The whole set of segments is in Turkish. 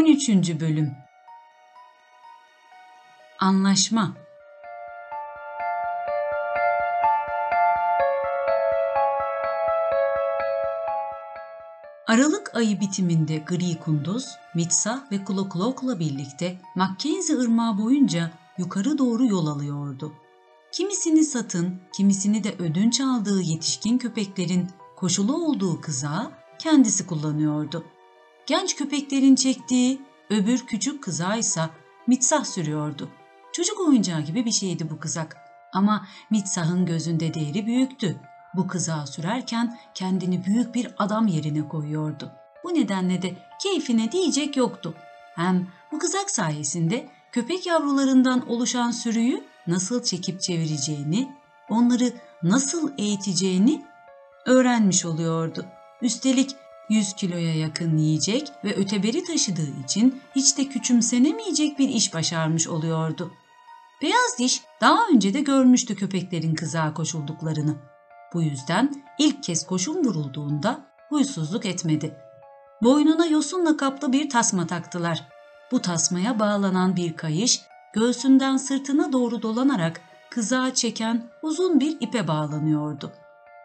13. Bölüm Anlaşma Aralık ayı bitiminde Gri Kunduz, Mitsa ve Kloklok'la birlikte Mackenzie ırmağı boyunca yukarı doğru yol alıyordu. Kimisini satın, kimisini de ödünç aldığı yetişkin köpeklerin koşulu olduğu kızağı kendisi kullanıyordu. Genç köpeklerin çektiği öbür küçük kızağı ise Mitsah sürüyordu. Çocuk oyuncağı gibi bir şeydi bu kızak. Ama Mitsah'ın gözünde değeri büyüktü. Bu kızağı sürerken kendini büyük bir adam yerine koyuyordu. Bu nedenle de keyfine diyecek yoktu. Hem bu kızak sayesinde köpek yavrularından oluşan sürüyü nasıl çekip çevireceğini, onları nasıl eğiteceğini öğrenmiş oluyordu. Üstelik 100 kiloya yakın yiyecek ve öteberi taşıdığı için hiç de küçümsenemeyecek bir iş başarmış oluyordu. Beyaz diş daha önce de görmüştü köpeklerin kızağa koşulduklarını. Bu yüzden ilk kez koşum vurulduğunda huysuzluk etmedi. Boynuna yosunla kaplı bir tasma taktılar. Bu tasmaya bağlanan bir kayış göğsünden sırtına doğru dolanarak kızağa çeken uzun bir ipe bağlanıyordu.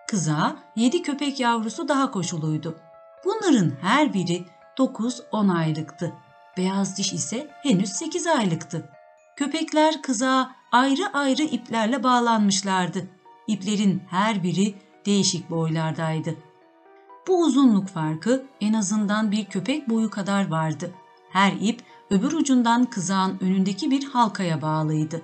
Kızağa yedi köpek yavrusu daha koşuluydu. Bunların her biri 9-10 aylıktı. Beyaz diş ise henüz 8 aylıktı. Köpekler kızağa ayrı ayrı iplerle bağlanmışlardı. İplerin her biri değişik boylardaydı. Bu uzunluk farkı en azından bir köpek boyu kadar vardı. Her ip öbür ucundan kızağın önündeki bir halkaya bağlıydı.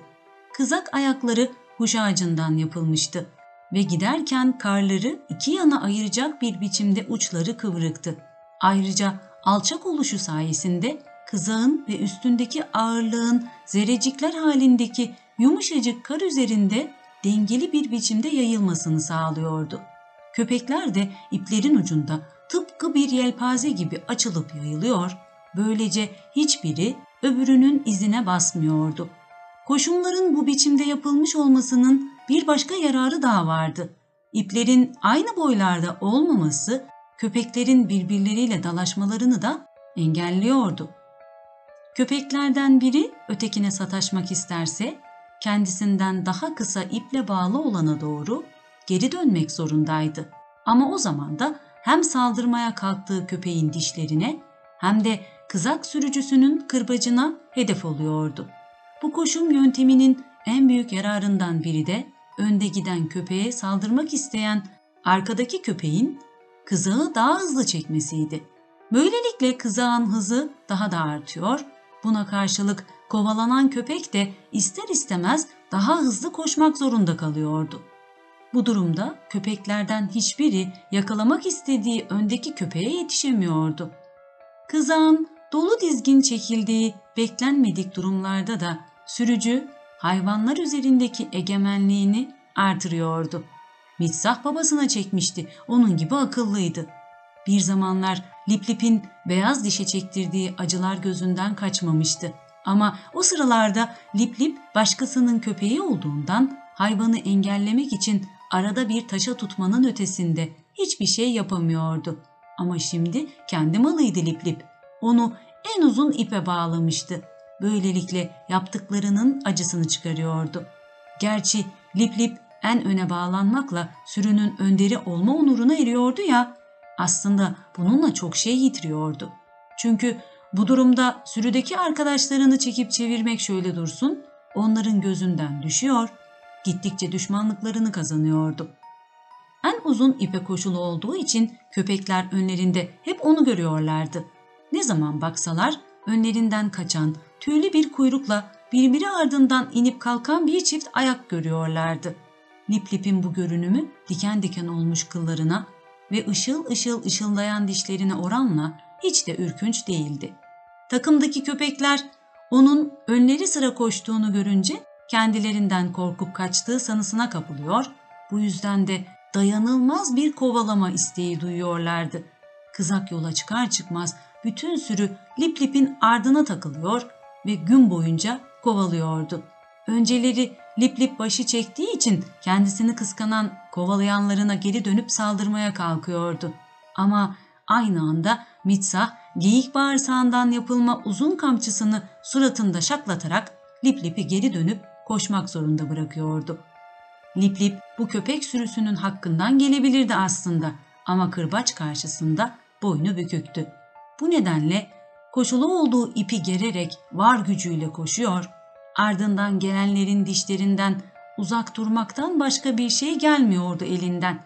Kızak ayakları huş ağacından yapılmıştı ve giderken karları iki yana ayıracak bir biçimde uçları kıvrıktı. Ayrıca alçak oluşu sayesinde kızağın ve üstündeki ağırlığın zerrecikler halindeki yumuşacık kar üzerinde dengeli bir biçimde yayılmasını sağlıyordu. Köpekler de iplerin ucunda tıpkı bir yelpaze gibi açılıp yayılıyor, böylece hiçbiri öbürünün izine basmıyordu. Koşumların bu biçimde yapılmış olmasının bir başka yararı daha vardı. İplerin aynı boylarda olmaması köpeklerin birbirleriyle dalaşmalarını da engelliyordu. Köpeklerden biri ötekine sataşmak isterse kendisinden daha kısa iple bağlı olana doğru geri dönmek zorundaydı. Ama o zaman da hem saldırmaya kalktığı köpeğin dişlerine hem de kızak sürücüsünün kırbacına hedef oluyordu. Bu koşum yönteminin en büyük yararından biri de önde giden köpeğe saldırmak isteyen arkadaki köpeğin kızağı daha hızlı çekmesiydi. Böylelikle kızağın hızı daha da artıyor, buna karşılık kovalanan köpek de ister istemez daha hızlı koşmak zorunda kalıyordu. Bu durumda köpeklerden hiçbiri yakalamak istediği öndeki köpeğe yetişemiyordu. Kızağın dolu dizgin çekildiği beklenmedik durumlarda da sürücü hayvanlar üzerindeki egemenliğini artırıyordu. Mitsah babasına çekmişti, onun gibi akıllıydı. Bir zamanlar Lip Lip'in beyaz dişe çektirdiği acılar gözünden kaçmamıştı. Ama o sıralarda Lip Lip başkasının köpeği olduğundan hayvanı engellemek için arada bir taşa tutmanın ötesinde hiçbir şey yapamıyordu. Ama şimdi kendi malıydı Lip Lip. Onu en uzun ipe bağlamıştı. Böylelikle yaptıklarının acısını çıkarıyordu. Gerçi Lip Lip en öne bağlanmakla sürünün önderi olma onuruna eriyordu ya, aslında bununla çok şey yitiriyordu. Çünkü bu durumda sürüdeki arkadaşlarını çekip çevirmek şöyle dursun, onların gözünden düşüyor, gittikçe düşmanlıklarını kazanıyordu. En uzun ipe koşulu olduğu için köpekler önlerinde hep onu görüyorlardı. Ne zaman baksalar önlerinden kaçan tüylü bir kuyrukla birbiri ardından inip kalkan bir çift ayak görüyorlardı. Lip Lip'in bu görünümü diken diken olmuş kıllarına ve ışıl ışıl ışıldayan dişlerine oranla hiç de ürkünç değildi. Takımdaki köpekler onun önleri sıra koştuğunu görünce kendilerinden korkup kaçtığı sanısına kapılıyor, bu yüzden de dayanılmaz bir kovalama isteği duyuyorlardı. Kızak yola çıkar çıkmaz bütün sürü Lip Lip'in ardına takılıyor ve gün boyunca kovalıyordu. Önceleri Lip Lip başı çektiği için kendisini kıskanan kovalayanlarına geri dönüp saldırmaya kalkıyordu. Ama aynı anda Mitsa geyik bağırsağından yapılma uzun kamçısını suratında şaklatarak Lip Lip'i geri dönüp koşmak zorunda bırakıyordu. Lip Lip bu köpek sürüsünün hakkından gelebilirdi aslında ama kırbaç karşısında boynu büküktü. Bu nedenle koşulu olduğu ipi gererek var gücüyle koşuyor, ardından gelenlerin dişlerinden uzak durmaktan başka bir şey gelmiyordu elinden.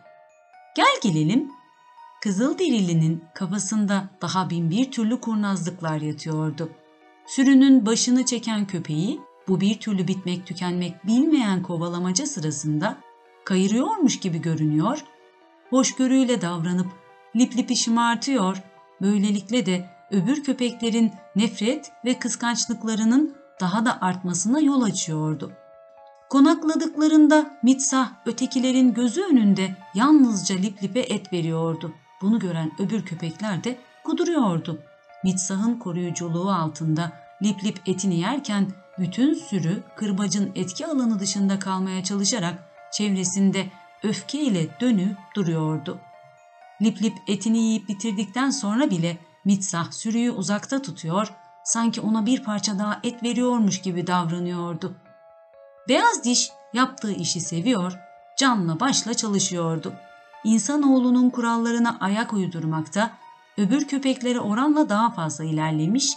Gel gelelim. Kızılderili'nin kafasında daha bin bir türlü kurnazlıklar yatıyordu. Sürünün başını çeken köpeği bu bir türlü bitmek tükenmek bilmeyen kovalamaca sırasında kayırıyormuş gibi görünüyor, hoşgörüyle davranıp lip lipi şımartıyor, böylelikle de öbür köpeklerin nefret ve kıskançlıklarının daha da artmasına yol açıyordu. Konakladıklarında Mitsah ötekilerin gözü önünde yalnızca Lip Lip'e et veriyordu. Bunu gören öbür köpekler de kuduruyordu. Mitsah'ın koruyuculuğu altında Lip Lip etini yerken bütün sürü kırbacın etki alanı dışında kalmaya çalışarak çevresinde öfkeyle dönüp duruyordu. Lip Lip etini yiyip bitirdikten sonra bile Mitsah sürüyü uzakta tutuyor, sanki ona bir parça daha et veriyormuş gibi davranıyordu. Beyaz diş yaptığı işi seviyor, canla başla çalışıyordu. İnsanoğlunun kurallarına ayak uydurmakta, öbür köpeklere oranla daha fazla ilerlemiş,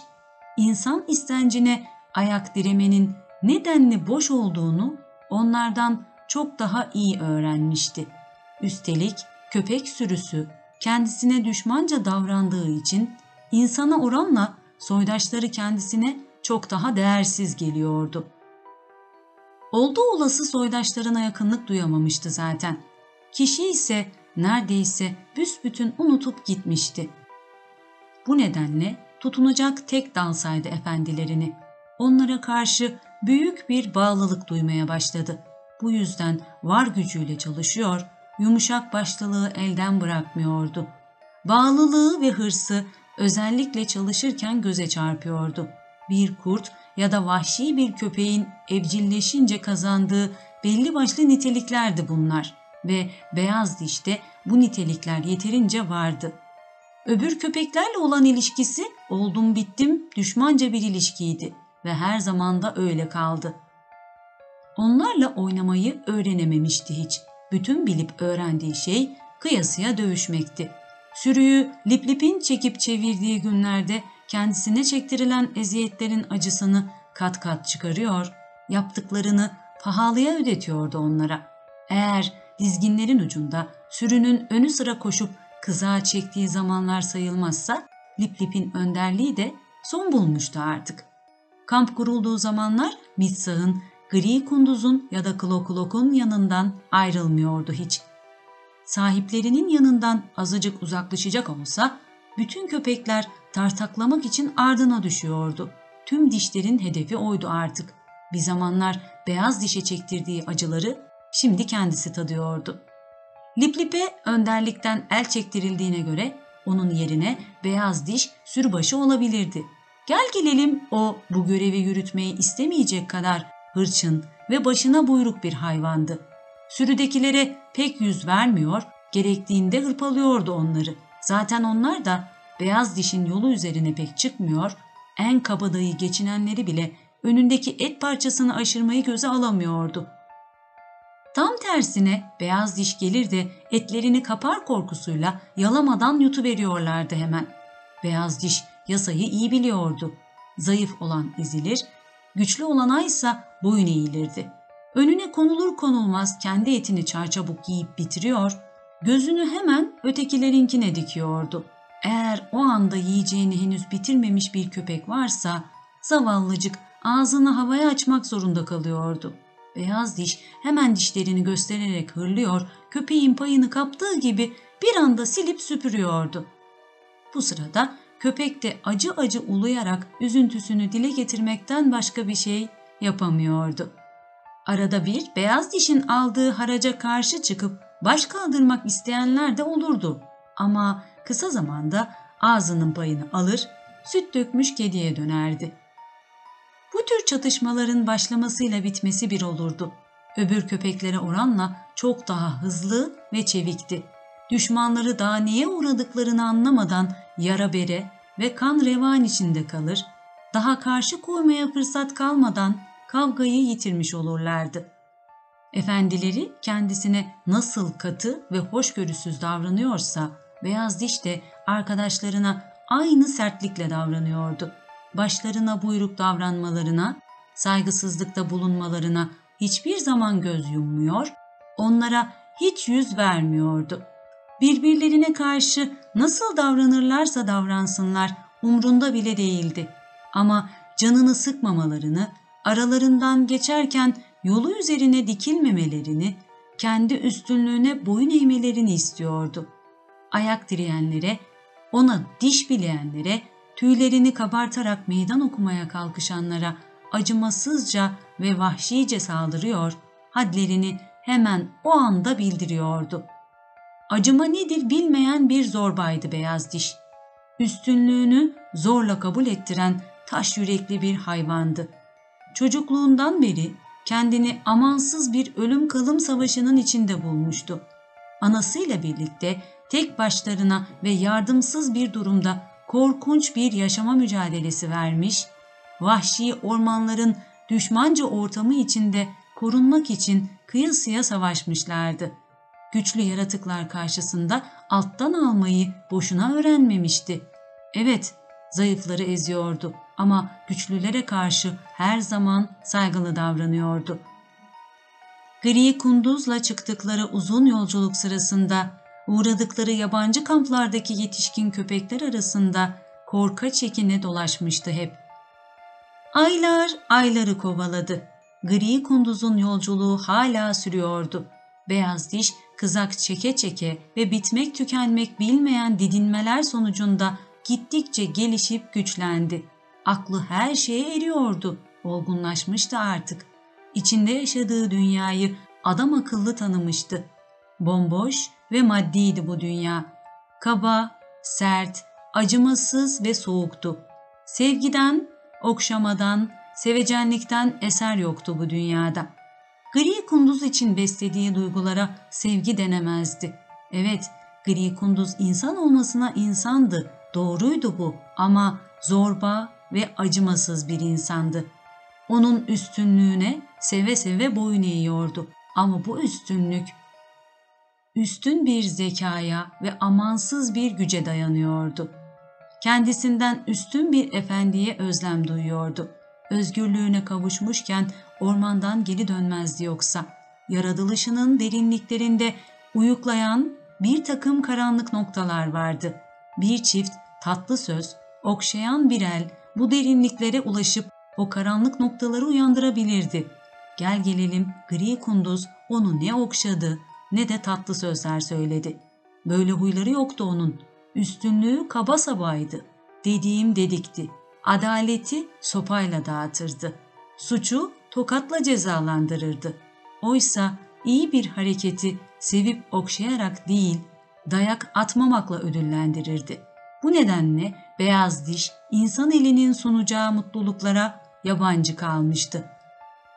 insan istencine ayak diremenin nedenli boş olduğunu onlardan çok daha iyi öğrenmişti. Üstelik köpek sürüsü kendisine düşmanca davrandığı için insana oranla soydaşları kendisine çok daha değersiz geliyordu. Olduğu olası soydaşlarına yakınlık duyamamıştı zaten. Kişi ise neredeyse büsbütün unutup gitmişti. Bu nedenle tutunacak tek dal saydı efendilerini. Onlara karşı büyük bir bağlılık duymaya başladı. Bu yüzden var gücüyle çalışıyor, yumuşak başlılığı elden bırakmıyordu. Bağlılığı ve hırsı özellikle çalışırken göze çarpıyordu. Bir kurt ya da vahşi bir köpeğin evcilleşince kazandığı belli başlı niteliklerdi bunlar ve beyaz dişte bu nitelikler yeterince vardı. Öbür köpeklerle olan ilişkisi oldum bittim düşmanca bir ilişkiydi ve her zaman da öyle kaldı. Onlarla oynamayı öğrenememişti hiç. Bütün bilip öğrendiği şey kıyasıya dövüşmekti. Sürüyü Liplip'in çekip çevirdiği günlerde kendisine çektirilen eziyetlerin acısını kat kat çıkarıyor, yaptıklarını pahalıya ödetiyordu onlara. Eğer dizginlerin ucunda sürünün önü sıra koşup kızağa çektiği zamanlar sayılmazsa Liplip'in önderliği de son bulmuştu artık. Kamp kurulduğu zamanlar Mitsah'ın, Gri Kunduz'un ya da Kloklok'un yanından ayrılmıyordu hiç. Sahiplerinin yanından azıcık uzaklaşacak olsa bütün köpekler tartaklamak için ardına düşüyordu. Tüm dişlerin hedefi oydu artık. Bir zamanlar beyaz dişe çektirdiği acıları şimdi kendisi tadıyordu. Liplip'e önderlikten el çektirildiğine göre onun yerine beyaz diş sürübaşı olabilirdi. Gel gelelim o bu görevi yürütmeyi istemeyecek kadar hırçın ve başına buyruk bir hayvandı. Sürüdekilere pek yüz vermiyor, gerektiğinde hırpalıyordu onları. Zaten onlar da beyaz dişin yolu üzerine pek çıkmıyor, en kabadayı geçinenleri bile önündeki et parçasını aşırmayı göze alamıyordu. Tam tersine beyaz diş gelir de etlerini kapar korkusuyla yalamadan yutuveriyorlardı hemen. Beyaz diş yasayı iyi biliyordu. Zayıf olan ezilir, güçlü olana ise boyun eğilirdi. Önüne konulur konulmaz kendi etini çarçabuk yiyip bitiriyor, gözünü hemen ötekilerinkine dikiyordu. Eğer o anda yiyeceğini henüz bitirmemiş bir köpek varsa zavallıcık ağzını havaya açmak zorunda kalıyordu. Beyaz diş hemen dişlerini göstererek hırlıyor, köpeğin payını kaptığı gibi bir anda silip süpürüyordu. Bu sırada köpek de acı acı uluyarak üzüntüsünü dile getirmekten başka bir şey yapamıyordu. Arada bir beyaz dişin aldığı haraca karşı çıkıp baş kaldırmak isteyenler de olurdu. Ama kısa zamanda ağzının payını alır, süt dökmüş kediye dönerdi. Bu tür çatışmaların başlamasıyla bitmesi bir olurdu. Öbür köpeklere oranla çok daha hızlı ve çevikti. Düşmanları daha neye uğradıklarını anlamadan yara bere ve kan revan içinde kalır, daha karşı koymaya fırsat kalmadan kavgayı yitirmiş olurlardı. Efendileri kendisine nasıl katı ve hoşgörüsüz davranıyorsa Beyaz Diş de arkadaşlarına aynı sertlikle davranıyordu. Başlarına buyruk davranmalarına, saygısızlıkta bulunmalarına hiçbir zaman göz yummuyor, onlara hiç yüz vermiyordu. Birbirlerine karşı nasıl davranırlarsa davransınlar umrunda bile değildi. Ama canını sıkmamalarını, aralarından geçerken yolu üzerine dikilmemelerini, kendi üstünlüğüne boyun eğmelerini istiyordu. Ayak direyenlere, ona diş bileyenlere, tüylerini kabartarak meydan okumaya kalkışanlara acımasızca ve vahşice saldırıyor, hadlerini hemen o anda bildiriyordu. Acıma nedir bilmeyen bir zorbaydı beyaz diş. Üstünlüğünü zorla kabul ettiren taş yürekli bir hayvandı. Çocukluğundan beri kendini amansız bir ölüm kalım savaşının içinde bulmuştu. Anasıyla birlikte tek başlarına ve yardımsız bir durumda korkunç bir yaşama mücadelesi vermiş, vahşi ormanların düşmanca ortamı içinde korunmak için kıyısıya savaşmışlardı. Güçlü yaratıklar karşısında alttan almayı boşuna öğrenmemişti. Evet, zayıfları eziyordu ama güçlülere karşı her zaman saygılı davranıyordu. Gri kunduzla çıktıkları uzun yolculuk sırasında uğradıkları yabancı kamplardaki yetişkin köpekler arasında korka çekine dolaşmıştı hep. Aylar ayları kovaladı. Gri kunduzun yolculuğu hala sürüyordu. Beyaz diş kızak çeke çeke ve bitmek tükenmek bilmeyen didinmeler sonucunda gittikçe gelişip güçlendi. Aklı her şeye eriyordu, olgunlaşmıştı artık. İçinde yaşadığı dünyayı adam akıllı tanımıştı. Bomboş ve maddiydi bu dünya. Kaba, sert, acımasız ve soğuktu. Sevgiden, okşamadan, sevecenlikten eser yoktu bu dünyada. Gri kunduz için beslediği duygulara sevgi denemezdi. Evet, gri kunduz insan olmasına insandı, doğruydu bu ama zorba ve acımasız bir insandı. Onun üstünlüğüne seve seve boyun eğiyordu ama bu üstünlük üstün bir zekaya ve amansız bir güce dayanıyordu. Kendisinden üstün bir efendiye özlem duyuyordu. Özgürlüğüne kavuşmuşken ormandan geri dönmezdi yoksa. Yaratılışının derinliklerinde uyuklayan bir takım karanlık noktalar vardı. Bir çift tatlı söz, okşayan bir el bu derinliklere ulaşıp o karanlık noktaları uyandırabilirdi. Gel gelelim gri kunduz onu ne okşadı ne de tatlı sözler söyledi. Böyle huyları yoktu onun. Üstünlüğü kaba sabaydı. Dediğim dedikti. Adaleti sopayla dağıtırdı. Suçu tokatla cezalandırırdı. Oysa iyi bir hareketi sevip okşayarak değil, dayak atmamakla ödüllendirirdi. Bu nedenle beyaz diş insan elinin sunacağı mutluluklara yabancı kalmıştı.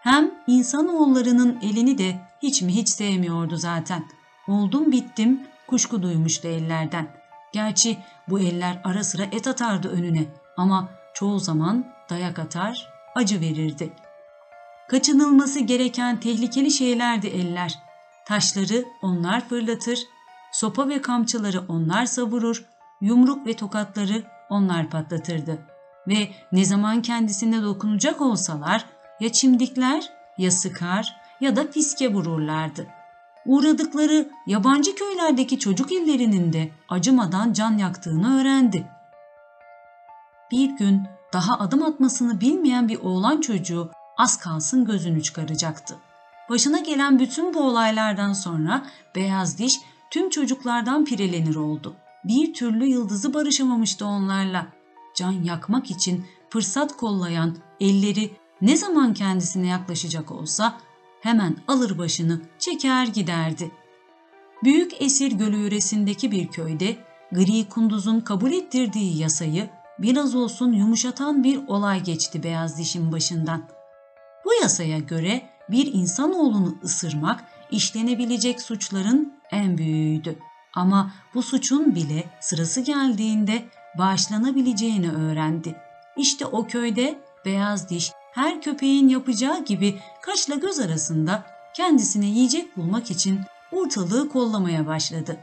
Hem insanoğullarının elini de hiç mi hiç sevmiyordu zaten. Oldum bittim kuşku duymuştu ellerden. Gerçi bu eller ara sıra et atardı önüne ama çoğu zaman dayak atar, acı verirdi. Kaçınılması gereken tehlikeli şeylerdi eller. Taşları onlar fırlatır, sopa ve kamçıları onlar savurur, yumruk ve tokatları onlar patlatırdı. Ve ne zaman kendisine dokunacak olsalar ya çimdikler ya sıkar ya da fiske vururlardı. Uğradıkları yabancı köylerdeki çocuk illerinin de acımadan can yaktığını öğrendi. Bir gün daha adım atmasını bilmeyen bir oğlan çocuğu az kalsın gözünü çıkaracaktı. Başına gelen bütün bu olaylardan sonra beyaz diş tüm çocuklardan pirelenir oldu. Bir türlü yıldızı barışamamıştı onlarla. Can yakmak için fırsat kollayan elleri ne zaman kendisine yaklaşacak olsa hemen alır başını çeker giderdi. Büyük Esir Gölü yöresindeki bir köyde Gri Kunduz'un kabul ettirdiği yasayı biraz olsun yumuşatan bir olay geçti beyaz dişin başından. Bu yasaya göre bir insanoğlunu ısırmak işlenebilecek suçların en büyüğüydü. Ama bu suçun bile sırası geldiğinde bağışlanabileceğini öğrendi. İşte o köyde beyaz diş her köpeğin yapacağı gibi kaşla göz arasında kendisine yiyecek bulmak için ortalığı kollamaya başladı.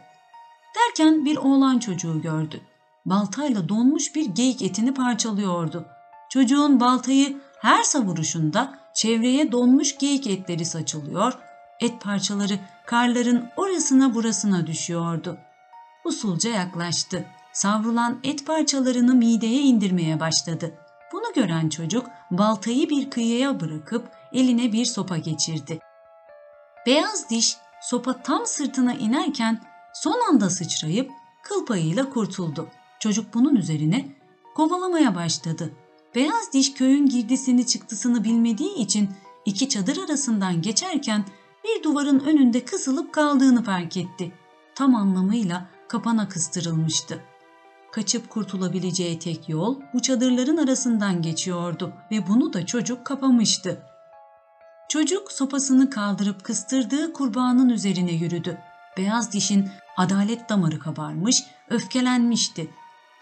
Derken bir oğlan çocuğu gördü. Baltayla donmuş bir geyik etini parçalıyordu. Çocuğun baltayı her savuruşunda çevreye donmuş geyik etleri saçılıyor, et parçaları karların orasına burasına düşüyordu. Usulca yaklaştı. Savrulan et parçalarını mideye indirmeye başladı. Bunu gören çocuk baltayı bir kıyıya bırakıp eline bir sopa geçirdi. Beyaz diş sopa tam sırtına inerken son anda sıçrayıp kıl payıyla kurtuldu. Çocuk bunun üzerine kovalamaya başladı. Beyaz diş köyün girdisini çıktısını bilmediği için iki çadır arasından geçerken bir duvarın önünde kısılıp kaldığını fark etti. Tam anlamıyla kapana kıstırılmıştı. Kaçıp kurtulabileceği tek yol bu çadırların arasından geçiyordu ve bunu da çocuk kapamıştı. Çocuk sopasını kaldırıp kıstırdığı kurbanın üzerine yürüdü. Beyaz dişin adalet damarı kabarmış, öfkelenmişti.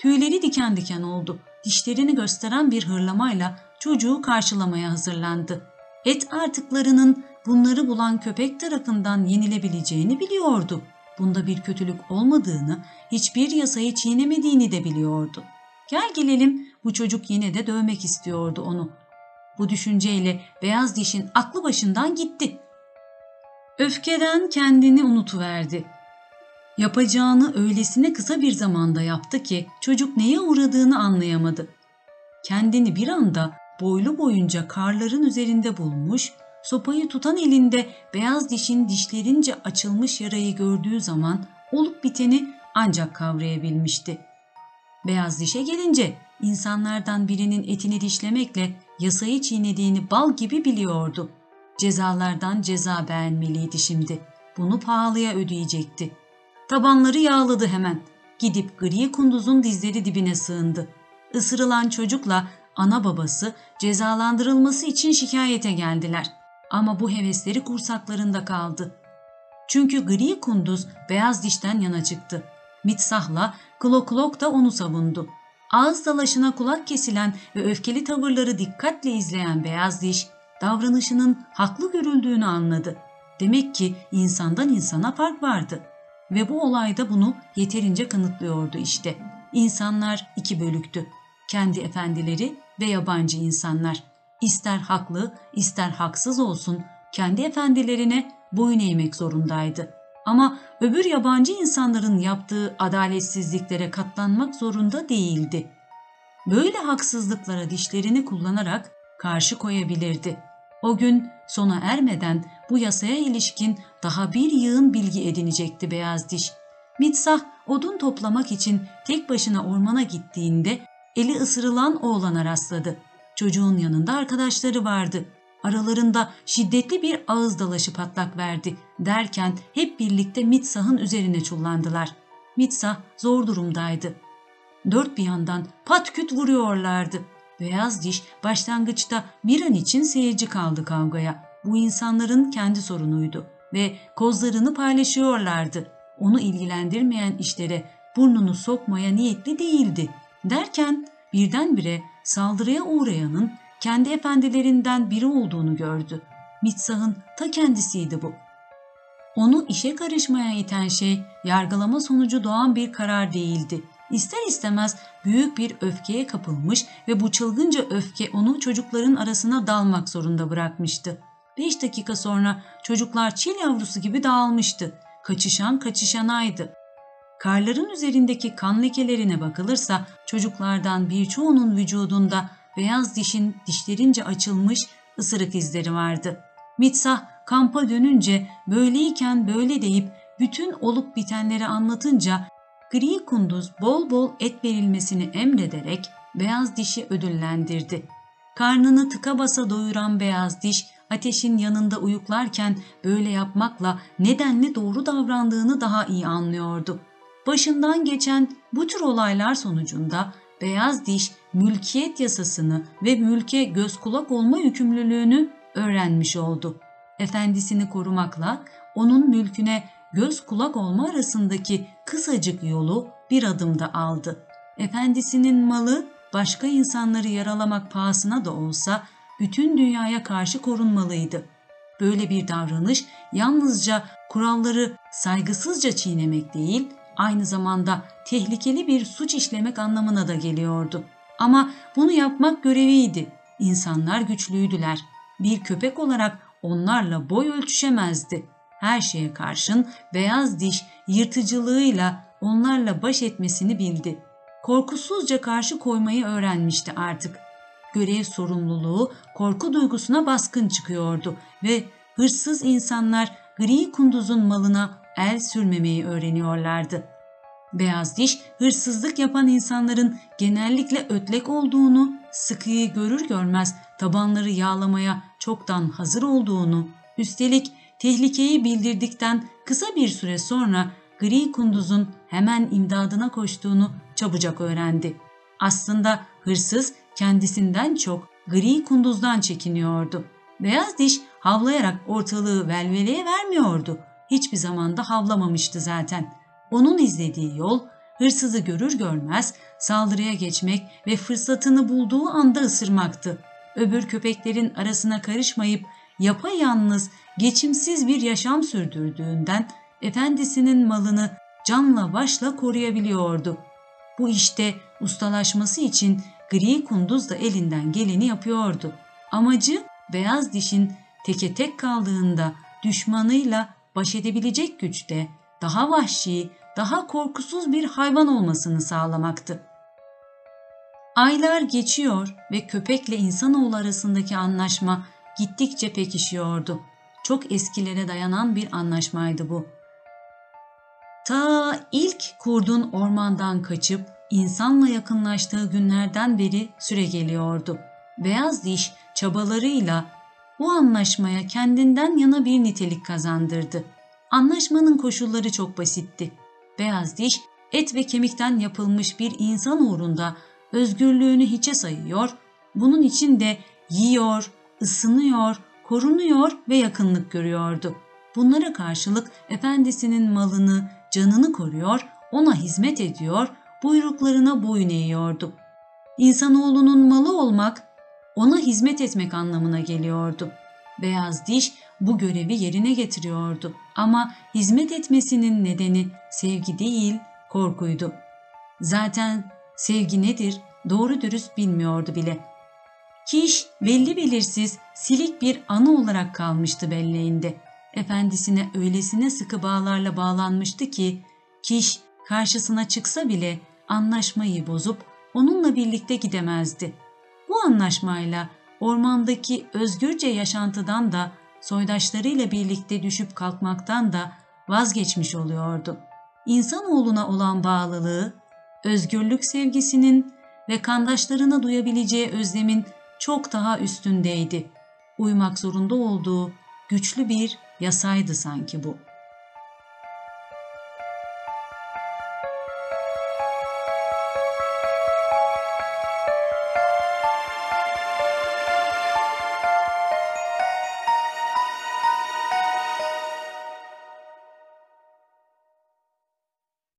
Tüyleri diken diken oldu. Dişlerini gösteren bir hırlamayla çocuğu karşılamaya hazırlandı. Et artıklarının bunları bulan köpek tarafından yenilebileceğini biliyordu. Bunda bir kötülük olmadığını, hiçbir yasayı çiğnemediğini de biliyordu. Gel gelelim bu çocuk yine de dövmek istiyordu onu. Bu düşünceyle beyaz dişin aklı başından gitti. Öfkeden kendini unutuverdi. Yapacağını öylesine kısa bir zamanda yaptı ki çocuk neye uğradığını anlayamadı. Kendini bir anda boylu boyunca karların üzerinde bulmuş, sopayı tutan elinde beyaz dişin dişlerince açılmış yarayı gördüğü zaman olup biteni ancak kavrayabilmişti. Beyaz dişe gelince insanlardan birinin etini dişlemekle yasayı çiğnediğini bal gibi biliyordu. Cezalardan ceza beğenmeliydi şimdi. Bunu pahalıya ödeyecekti. Tabanları yağladı hemen. Gidip gri kunduzun dizleri dibine sığındı. Isırılan çocukla ana babası cezalandırılması için şikayete geldiler. Ama bu hevesleri kursaklarında kaldı. Çünkü gri kunduz beyaz dişten yana çıktı. Mitsah'la Kloklok da onu savundu. Ağız dalaşına kulak kesilen ve öfkeli tavırları dikkatle izleyen beyaz diş, davranışının haklı görüldüğünü anladı. Demek ki insandan insana fark vardı. Ve bu olayda bunu yeterince kanıtlıyordu işte. İnsanlar iki bölüktü. Kendi efendileri ve yabancı insanlar. İster haklı, ister haksız olsun kendi efendilerine boyun eğmek zorundaydı. Ama öbür yabancı insanların yaptığı adaletsizliklere katlanmak zorunda değildi. Böyle haksızlıklara dişlerini kullanarak karşı koyabilirdi. O gün sona ermeden bu yasaya ilişkin daha bir yığın bilgi edinecekti beyaz diş. Mitsah odun toplamak için tek başına ormana gittiğinde eli ısırılan oğlana rastladı. Çocuğun yanında arkadaşları vardı. Aralarında şiddetli bir ağız dalaşı patlak verdi derken hep birlikte Mitsah'ın üzerine çullandılar. Mitsah zor durumdaydı. Dört bir yandan patküt vuruyorlardı. Beyaz diş başlangıçta bir an için seyirci kaldı kavgaya. Bu insanların kendi sorunuydu ve kozlarını paylaşıyorlardı. Onu ilgilendirmeyen işlere burnunu sokmaya niyetli değildi. Derken birdenbire saldırıya uğrayanın kendi efendilerinden biri olduğunu gördü. Mitsah'ın ta kendisiydi bu. Onu işe karışmaya iten şey yargılama sonucu doğan bir karar değildi. İster istemez büyük bir öfkeye kapılmış ve bu çılgınca öfke onu çocukların arasına dalmak zorunda bırakmıştı. Beş dakika sonra çocuklar çil yavrusu gibi dağılmıştı. Kaçışan kaçışanaydı. Karların üzerindeki kan lekelerine bakılırsa çocuklardan birçoğunun vücudunda beyaz dişin dişlerince açılmış ısırık izleri vardı. Mitsah kampa dönünce böyleyken böyle deyip bütün olup bitenleri anlatınca gri kunduz bol bol et verilmesini emrederek beyaz dişi ödüllendirdi. Karnını tıka basa doyuran beyaz diş ateşin yanında uyuklarken böyle yapmakla nedenli doğru davrandığını daha iyi anlıyordu. Başından geçen bu tür olaylar sonucunda beyaz diş mülkiyet yasasını ve mülke göz kulak olma yükümlülüğünü öğrenmiş oldu. Efendisini korumakla onun mülküne göz kulak olma arasındaki kısacık yolu bir adımda aldı. efendisinin malı başka insanları yaralamak pahasına da olsa bütün dünyaya karşı korunmalıydı. Böyle bir davranış yalnızca kuralları saygısızca çiğnemek değil, aynı zamanda tehlikeli bir suç işlemek anlamına da geliyordu. Ama bunu yapmak göreviydi. İnsanlar güçlüydüler. Bir köpek olarak onlarla boy ölçüşemezdi. Her şeye karşın beyaz diş yırtıcılığıyla onlarla baş etmesini bildi. Korkusuzca karşı koymayı öğrenmişti artık. Görev sorumluluğu korku duygusuna baskın çıkıyordu ve hırsız insanlar gri kunduzun malına el sürmemeyi öğreniyorlardı. Beyaz diş hırsızlık yapan insanların genellikle ötlek olduğunu, sıkıyı görür görmez tabanları yağlamaya çoktan hazır olduğunu, üstelik tehlikeyi bildirdikten kısa bir süre sonra gri kunduzun hemen imdadına koştuğunu çabucak öğrendi. Aslında hırsız kendisinden çok gri kunduzdan çekiniyordu. Beyaz diş havlayarak ortalığı velveleye vermiyordu. Hiçbir zamanda havlamamıştı zaten. Onun izlediği yol hırsızı görür görmez saldırıya geçmek ve fırsatını bulduğu anda ısırmaktı. Öbür köpeklerin arasına karışmayıp yapayalnız, geçimsiz bir yaşam sürdürdüğünden efendisinin malını canla başla koruyabiliyordu. Bu işte ustalaşması için gri kunduz da elinden geleni yapıyordu. Amacı beyaz dişin teke tek kaldığında düşmanıyla baş edebilecek güçte, daha vahşi, daha korkusuz bir hayvan olmasını sağlamaktı. Aylar geçiyor ve köpekle insanoğlu arasındaki anlaşma gittikçe pekişiyordu. Çok eskilere dayanan bir anlaşmaydı bu. Ta ilk kurdun ormandan kaçıp insanla yakınlaştığı günlerden beri süre geliyordu. Beyaz diş çabalarıyla bu anlaşmaya kendinden yana bir nitelik kazandırdı. Anlaşmanın koşulları çok basitti. Beyaz diş et ve kemikten yapılmış bir insan uğrunda özgürlüğünü hiçe sayıyor, bunun için de yiyor, ısınıyor, korunuyor ve yakınlık görüyordu. Bunlara karşılık efendisinin malını, canını koruyor, ona hizmet ediyor, buyruklarına boyun eğiyordu. İnsanoğlunun malı olmak, ona hizmet etmek anlamına geliyordu. Beyaz diş bu görevi yerine getiriyordu. Ama hizmet etmesinin nedeni sevgi değil, korkuydu. Zaten sevgi nedir doğru dürüst bilmiyordu bile. Kiş belli belirsiz silik bir anı olarak kalmıştı belleğinde. Efendisine öylesine sıkı bağlarla bağlanmıştı ki Kiş karşısına çıksa bile anlaşmayı bozup onunla birlikte gidemezdi. Bu anlaşmayla ormandaki özgürce yaşantıdan da soydaşlarıyla birlikte düşüp kalkmaktan da vazgeçmiş oluyordu. İnsanoğluna olan bağlılığı, özgürlük sevgisinin ve kandaşlarına duyabileceği özlemin çok daha üstündeydi. Uymak zorunda olduğu güçlü bir yasaydı sanki bu.''